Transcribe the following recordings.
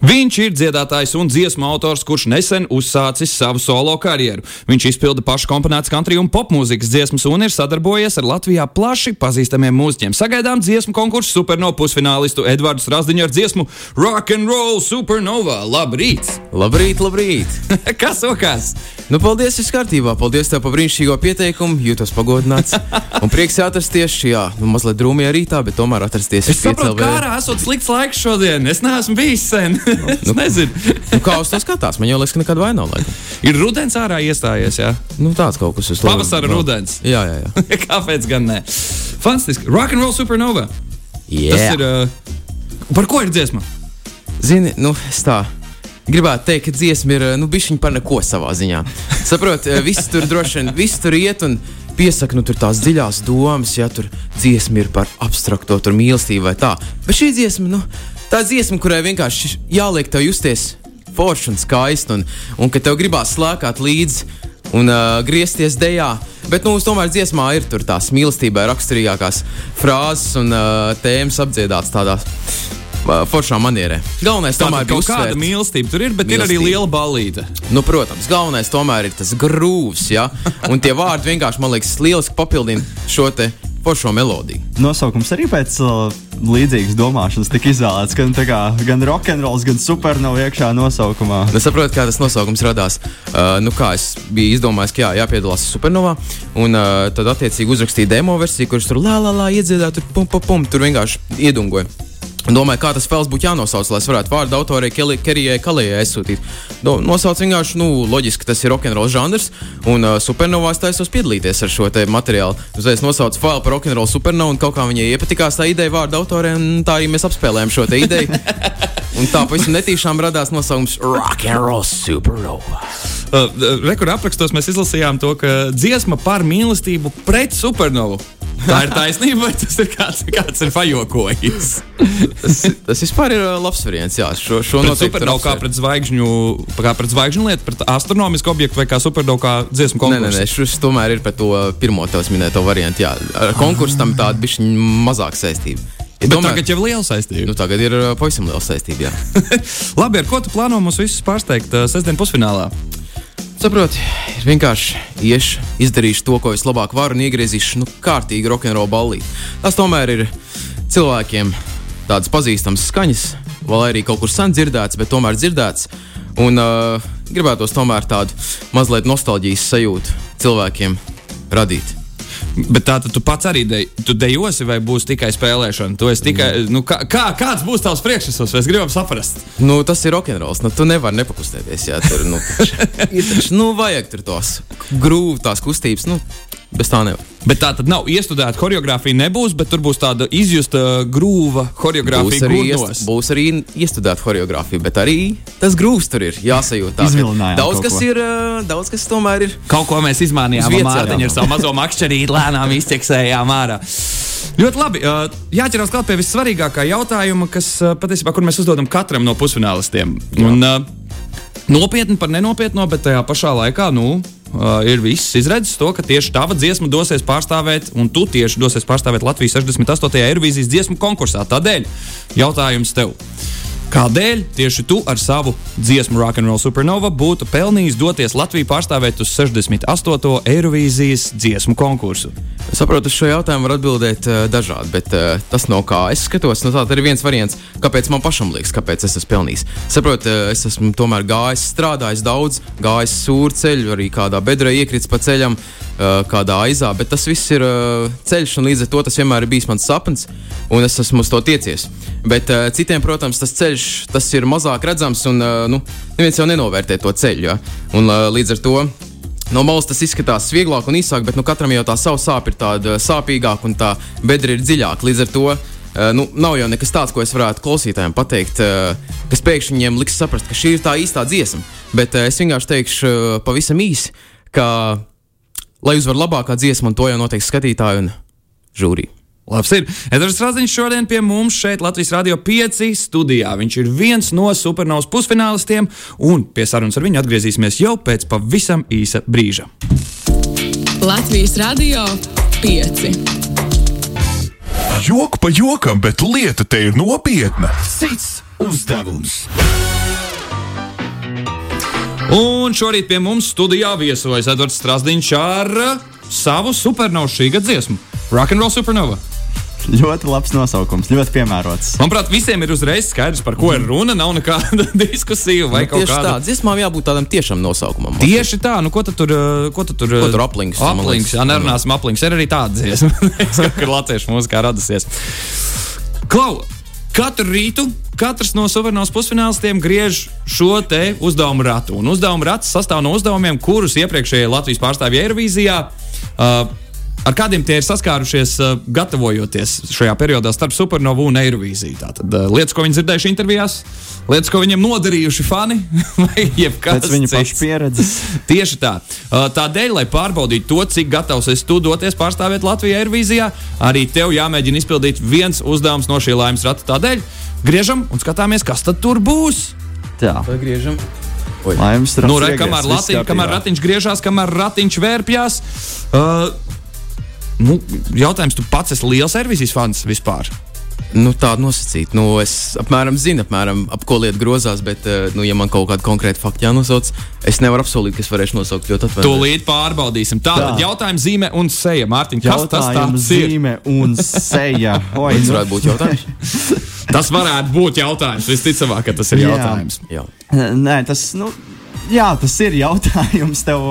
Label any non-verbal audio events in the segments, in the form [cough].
Viņš ir dziedātājs un dziesmu autors, kurš nesen uzsācis savu solo karjeru. Viņš izpilda pašu komponētas country un popmūzikas dziesmas un ir sadarbojies ar Latvijā plaši pazīstamiem mūziķiem. Sagaidām dziesmu konkursu supernovu pusfinālistu Edvardu Strasdiņu ar dziesmu Rock and Roll Supernova. Labrīt! Labrīt, labrīt! [laughs] Kas sokās? Nu, paldies, viss kārtībā. Paldies tev par brīnišķīgo pieteikumu. Jūtos pagodināts. Un prieks atrasties šajā, nu, mazliet drūmajā rītā, bet tomēr atrasties Es saprotu, ka ārā esot slikts laiks šodien. Es neesmu bijis sen. [laughs] es nu, nezinu. Nu, kā uz to skatās? Man jau liekas, ka nekad vaina nav. Laikam. Ir rudens ārā iestājies, jā. Nu, tāds kaut kas uz to. Pavasara vēl. rudens. Jā, jā, jā. [laughs] Kāpēc gan ne? Fantastiski. Rock and Roll Supernova. Yeah. Tas ir. Uh, par ko ir dziesma? Zini, nu, es tā. Gribētu teikt, ka dziesma ir nu, bijusi par neko savā ziņā. Saprotiet, viss tur droši vien viss tur iet un piesaka nu, tur tās dziļās domas, ja tur dziesma ir par abstrakto mīlestību vai tā. Bet šī dziesma, nu, tā dziesma, kurai vienkārši jāliek tev justies forši un skaisti, un, un ka tev gribās slēgt līdzi un uh, griezties dejā. Bet nu, tomēr dziesmā ir tās mīlestībai raksturīgākās frāzes un uh, tēmas apdziedātas tādā uh, foršā manierē. Galvenais tomēr bija kaut kāda uzsvērt. mīlestība tur ir, bet ir arī Mīlestība. liela balīta. Nu, protams, galvenais tomēr ir tas grūvs, ja? un tie vārdi vienkārši, man liekas, lieliski papildina šo te foršo melodiju. Nosaukums arī pēc uh, līdzīgas domāšanas tika izvēlēts. Gan, tā kā, gan rokenrols, gan supernovā iekšā nosaukumā. Es saprotu, kā tas nosaukums radās. Uh, nu, kā es biju izdomājis, ka jā, jāpiedalās supernovā, un uh, tad attiecīgi uzrakstīju demo versiju, kurš tur lā, lā, lā iedziedāja, tur pum, pum, pum, tur vienkārši iedungoja. Domāju, kā tas spēles būtu jānosauc, lai es varētu vārdu autorei Kerijai Kalējai aizsūtīt. Do, nosauc vienkārši, nu, loģiski, tas ir rokenrola žanrs, un uh, supernovā es taisos piedalīties ar šo te materiālu. Uzreiz nosaucu failu par rokenrola supernovu, un kaut kā viņai iepatikās tā ideja vārdu autorei, un tā arī mēs apspēlējām šo te ideju. [laughs] Un tā pavisam netīšām radās nosaukums Rock and Roll Supernova. Uh, Rekordā aprakstos mēs izlasījām to, ka dziesma par mīlestību pret supernovu. Tā ir taisnība, vai tas ir kāds, kāds ir fajokojis? Tas, tas vispār ir uh, labs variants. Jā, šo, šo supernovu kā pret zvaigžņu, kā pret zvaigžņu lietu, pret astronomisku objektu vai kā supernovu kā dziesmu Nē, nē, nē, konkursu. šis tomēr ir par to pirmo tevis minēto variantu. Jā, ar konkursu tam tāda bija mazāka saistība. Ja Bet domāju- tagad jau ir liela saistība. Nu, tagad ir uh, pavisam liela saistība. [laughs] Labi, ar ko tu plāno mums visus pārsteigt uh, sestdien pusfinālā? Saproti, ir vienkārši iešu, izdarīšu to, ko vislabāk varu, un iegriezīšu nu, kārtīgi rokenrola ballī. Tas tomēr ir cilvēkiem tādas pazīstamas skaņas, vēl arī kaut kur sen dzirdēts, bet tomēr dzirdēts. Un uh, gribētos tomēr tādu mazliet nostalģijas sajūtu cilvēkiem radīt. Bet tā tad tu pats arī de, tu dejosi, vai būs tikai spēlēšana? Tu tikai, nu, kā, kā, kāds būs tavs priekšstats? Mēs gribam saprast. Nu, tas ir rokenrols. Nu, tu nevari nepakustēties. Jā, tur nu, [laughs] ir taču, nu, vajag tur tos grūvus, tās kustības. Nu, bez tā nevar. Bet tā tad nav iestudēta choreogrāfija, nebūs, bet tur būs tāda izjusta grūva Būs choreogrāfija. arī, gurnos. iest, būs arī iestudēta choreogrāfija, bet arī tas grūvs tur ir jāsajūt. Daudz kas ko. ir, ā, daudz kas tomēr ir. Kaut ko mēs vietas Mārtiņa ar savu mazo makšķerīti lēnām izķeksējām ārā. Ļoti labi. Uh, Jāķerās klāt pie vissvarīgākā jautājuma, kas uh, patiesībā, kur mēs uzdodam katram no pusfinālistiem. Un, uh, nopietni par nenopietno, bet tajā pašā laikā nu, uh, ir viss izredzes to, ka tieši tava dziesma dosies pārstāvēt, un tu tieši dosies pārstāvēt Latvijas 68. Eirovīzijas dziesmu konkursā. Tādēļ jautājums tev. Kādēļ tieši tu ar savu dziesmu Rock and Roll Supernova būtu pelnījis doties Latviju pārstāvēt uz 68. Eirovīzijas dziesmu konkursu? Es saprotu, uz šo jautājumu var atbildēt uh, dažādi, bet uh, tas, no kā es skatos, nu, tāds ir viens variants, kāpēc man pašam liekas, kāpēc es esmu pelnījis. Saprotu, uh, es esmu tomēr gājis, strādājis daudz, gājis sūru ceļu, arī kādā bedrē iekritis pa ceļam, uh, kādā aizā, bet tas viss ir uh, ceļš, un līdz ar to tas vienmēr ir bijis mans sapnis, un es esmu uz to tiecies. Bet uh, citiem, protams, tas ceļš tas ir mazāk redzams, un nu, neviens jau nenovērtē to ceļu. Ja? Un, līdz ar to No malas tas izskatās vieglāk un īsāk, bet nu, katram jau tā savu sāpe ir tāda sāpīgāka un tā bedra ir dziļāka. Līdz ar to nu, nav jau nekas tāds, ko es varētu klausītājiem pateikt, kas pēkšņi viņiem liks saprast, ka šī ir tā īstā dziesma. Bet es vienkārši teikšu pavisam īsi, ka, lai uzvar labākā dziesma, un to jau noteikti skatītāji un žūrija. Labs ir. Edvards Strasdiņš šodien pie mums šeit Latvijas Rādio 5 studijā. Viņš ir viens no supernovas pusfinālistiem, un pie sarunas ar viņu atgriezīsimies jau pēc pavisam īsa brīža. Latvijas Rādio 5. Joku pa jokam, bet lieta te ir nopietna. Cits uzdevums. Un šorīt pie mums studijā viesojas Edvards Strasdiņš ar uh, savu supernovu šī gada dziesmu - Rock'n'Roll Supernova. Ļoti labs nosaukums, ļoti piemērots. Manuprāt, visiem ir uzreiz skaidrs, par ko ir runa. Nav nekāda [laughs] diskusija vai Nu, kaut tieši kāda. tā, dziesmām jābūt tādam tiešam nosaukumam. Tieši tā, nu ko tu tur, uh, ko tu tur, Ko uh, tur aplinks, Aplinks, jā, nerunāsim aplinks. Ir arī tāda dziesma, [laughs] kas ir latviešu mūzikā radusies. Klau, katru rītu katrs no suverēnos pusfinālistiem griež šo te uzdevumu ratu. Un uzdevumu rats sastāv no uzdevumiem, kurus iepriekšējie Latvijas pārstāvji Eirovīzijā. Uh, Ar kādiem tie ir saskārušies, uh, gatavojoties šajā periodā starp supernovu un Eirovīziju? Tātad uh, lietas, ko viņi dzirdējuši intervijās, lietas, ko viņiem nodarījuši fani, [laughs] vai jebkas viņa paša pieredzes. [laughs] Tieši tā. Uh, Tādēļ, lai pārbaudītu to, cik gatavs esi tu doties pārstāvēt Latviju Airvīzijā, arī tev jāmēģina izpildīt viens uzdevums no šī laimes rata. Tādēļ griežam un skatāmies, kas tad tur būs. Tā, Pagriežam. Oi. laimes. Nu, re, kamēr, latiņ, kamēr ratiņš griežās, kamēr ratiņš vērpjas. Uh, nu, jautājums, tu pats esi liels Airvīzijas fans vispār? Nu, tāda nosacīta. Nu, es apmēram zinu, apmēram, ap ko lieta grozās, bet, eh, nu, ja man kaut kāda konkrēta fakta jānosauc, es nevaru apsolīt, ka es varēšu nosaukt ļoti atvainojiet. Tūlīt pārbaudīsim. Tātad Tā. jautājums zīme un seja. Mārtiņ, kas tas Jautājums, tāds ir? zīme un seja. [laughs] Oi, Tas nu, varētu būt jautājums. [laughs] Tas varētu būt jautājums. Visticamāk, ka tas ir Jā. jautājums. Jā. Nē, tas, nu, jā, tas ir jautājums tev.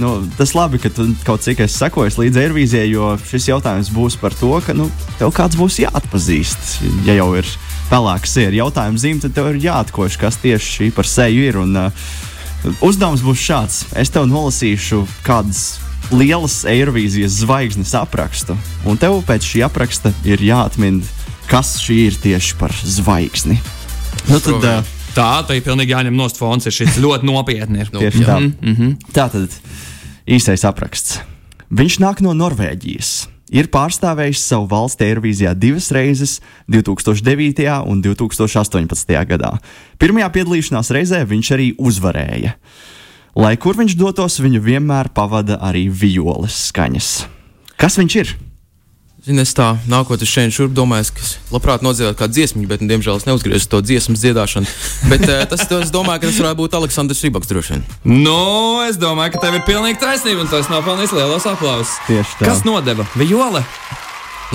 Nu, tas labi, ka tu kaut cik esi sekojis līdz Airvīzijai, jo šis jautājums būs par to, ka nu, tev kāds būs jāatpazīst. Ja jau ir pelēks ir jautājums zīme, tad tev ir jāatkoš, kas tieši šī par seju ir. Un, uh, uzdevums būs šāds. Es tev nolasīšu kādas lielas Eirovīzijas zvaigznes aprakstu, un tev pēc šī apraksta ir jāatmin, kas šī ir tieši par zvaigzni. Nu, tad, uh, Tā, tai pilnīgi jāņem nost fons. Ir šis ļoti nopietni. Ir. Nu, Tieši tā. Mm -hmm. Tā tad īsais apraksts. Viņš nāk no Norvēģijas. Ir pārstāvējis savu valsti Eirovīzijā divas reizes, 2009. un 2018. gadā. Pirmajā piedalīšanās reizē viņš arī uzvarēja. Lai kur viņš dotos, viņu vienmēr pavada arī violas skaņas. Kas viņš ir? Zini, es tā nākot uz šeit, šurp domāju, ka es labprāt nodziedātu kādu dziesmu, bet, nu, diemžēl, es neuzgriezu to dziesmu dziedāšanu. Bet eh, tas, to es domāju, ka tas varētu būt Aleksandrs Rībaks droši vien. Nu, es domāju, ka tev ir pilnīgi taisnība, un tas nopelnījis lielos aplausus. Tieši tā. Kas nodeva? Viola.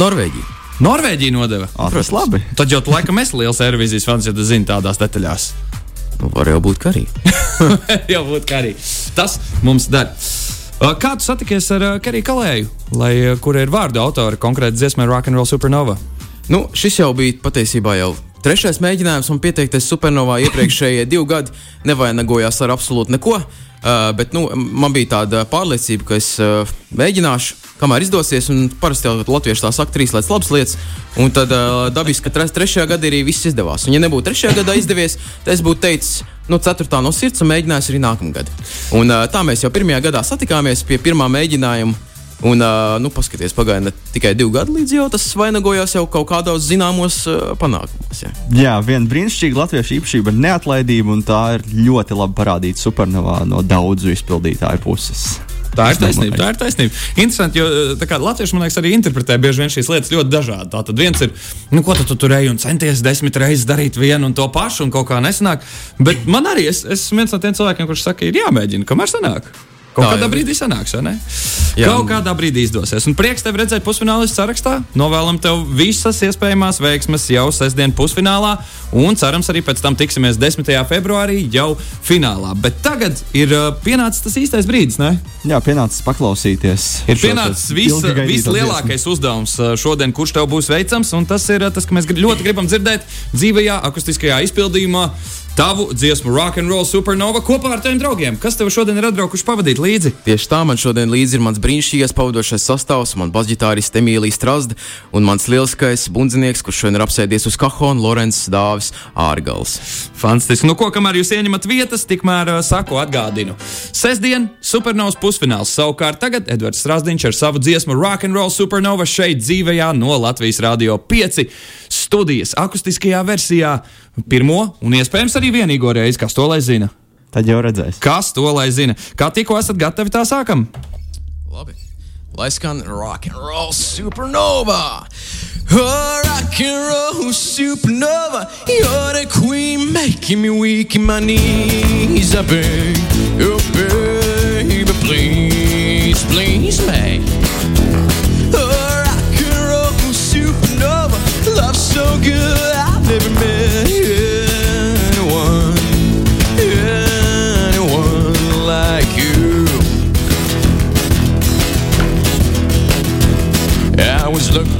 Norvēģija. Norvēģija nodeva. Ah, tas labi. Tad jau tu laikam esi liels Eirovīzijas fans, ja tu zini tādās detaļās. Nu, var jau būt, ka arī. [laughs] jau būtu kā arī. Tas mums der. Uh, Kā tu satikies ar uh, Keriju Kalēju, lai, uh, kur ir vārdu autori konkrēti dziesmai Rock'n'Roll Supernova? Nu, šis jau bija patiesībā jau trešais mēģinājums, un pieteikties supernovā iepriekšējie divi gadi nevainagojās ar absolūti neko. Uh, bet nu, man bija tāda pārliecība, ka es uh, mēģināšu, kamēr izdosies. Parasti jau latvieši tā saka, trīs lietas, labas lietas. Un tad uh, dabiski, ka tre, trešajā gadā arī viss izdevās. Un, ja nebūtu trešajā gadā izdevies, tad es būtu teicis, nu, ceturtā no sirds un mēģinājis arī nākamgad. Un, uh, tā mēs jau pirmajā gadā satikāmies pie pirmā mēģinājuma. Un, uh, nu, paskatieties, pagāja ne tikai divi gadi, līdz jau tas vainagojās jau kaut kādos zināmos uh, panākumos. Jā. Jā, viena brīnišķīga latviešu īpašība ir neatlaidība, un tā ir ļoti labi parādīta supernovā no daudzu izpildītāju puses. Tā ir taisnība. Tā ir taisnība. Interesanti, jo tā kā latvieši man liekas, arī interpretē bieži vien šīs lietas ļoti dažādi. Tā tad viens ir, nu, ko tu, tu tur ej un centies desmit reizes darīt vienu un to pašu, un kaut kā nesanāk. Bet man arī, es es esmu viens no tiem cilvēkiem, kurš saka, ir jāmēģina, kamēr sanāk. Kaut kādā brīdī sanāks, vai ne? Jā. Kaut kādā brīdī izdosies. Un prieks tev redzēt pusfinālistu sarakstā. Novēlam tev visas iespējamās veiksmes jau sestdien pusfinālā. Un cerams, arī pēc tam tiksimies 10. februārī jau finālā. Bet tagad ir uh, pienācis tas īstais brīdis, ne? Jā, pienācis paklausīties. Ir pienācis te vis, ilgi gaidīto vislielākais uzdevums uh, šodien, kurš tev būs veicams. un Tas ir uh, tas, ka mēs ļoti gribam dzirdēt dzīvajā, akustiskajā izpildījumā. Tavu dziesmu Rock and Roll Supernova kopā ar tiem draugiem. Kas tev šodien ir atbraukuši pavadīt līdzi? Tieši tā man šodien līdzi ir mans brīnišķīgais pavadošais sastāvs, man basģitārists Emīlija Strasda un mans lieliskais bundzinieks, kurš šodien ir apsēdies uz kahona Lorenz Dāvis Ārgals. Fantastiski. Nu, ko, kamēr jūs ieņemat vietas, tikmēr uh, saku atgādinu. Sestdien Supernovas pusfināls. Savukārt tagad Edvards Strasdiņš ar savu dziesmu Rock and Roll Supernova šeit dzīvējā no Latvijas Radio 5 studijas akustiskajā versijā pirmo un iespējams arī vienīgo reizi, kas to lai zina. Tad jau redzēs. Kas to lai zina? Kā tikko esat gatavi, tā sākam. Labi. Lai skan rock and roll supernova! Oh, rock and roll supernova! You're the queen making me weak in my knees. I beg, oh baby, please, please, me.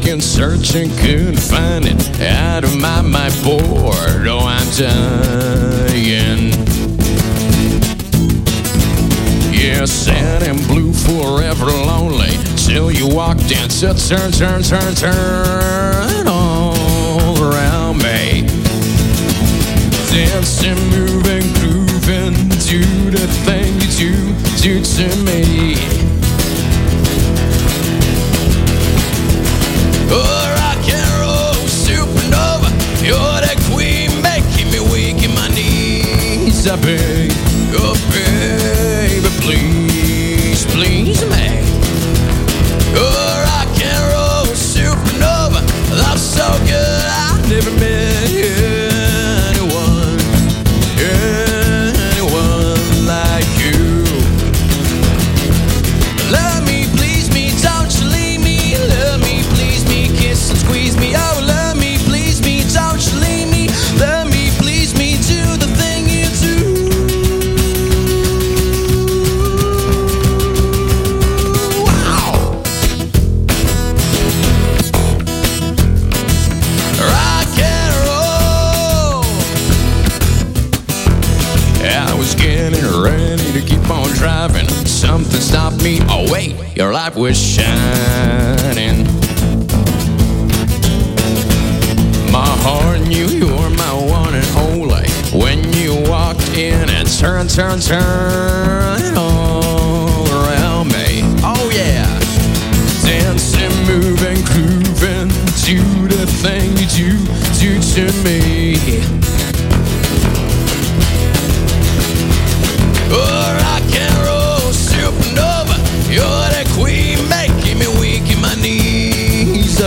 Looking, searching, couldn't find it. Out of my mind, bored. Oh, I'm dying. Yeah, sad and blue, forever lonely. Till you walked in, so turn, turn, turn, turn was shining. My heart knew you were my one and only. When you walked in and turned, turned, turned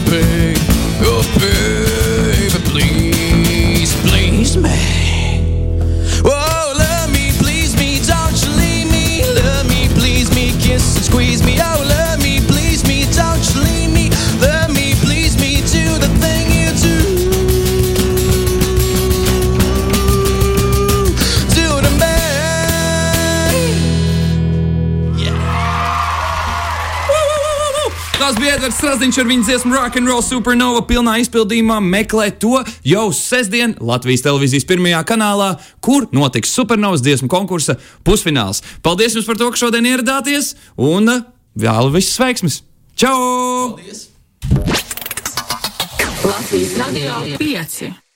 knees. I Tas bija Edvards Strasdiņš ar viņas dziesmu Rock and Roll Supernova pilnā izpildījumā. Meklē to jau sestdien Latvijas televīzijas pirmajā kanālā, kur notiks Supernovas dziesmu konkursa pusfināls. Paldies jums par to, ka šodien ieradāties un uh, vēlu visas veiksmes! Čau! Latvijas Radio 5.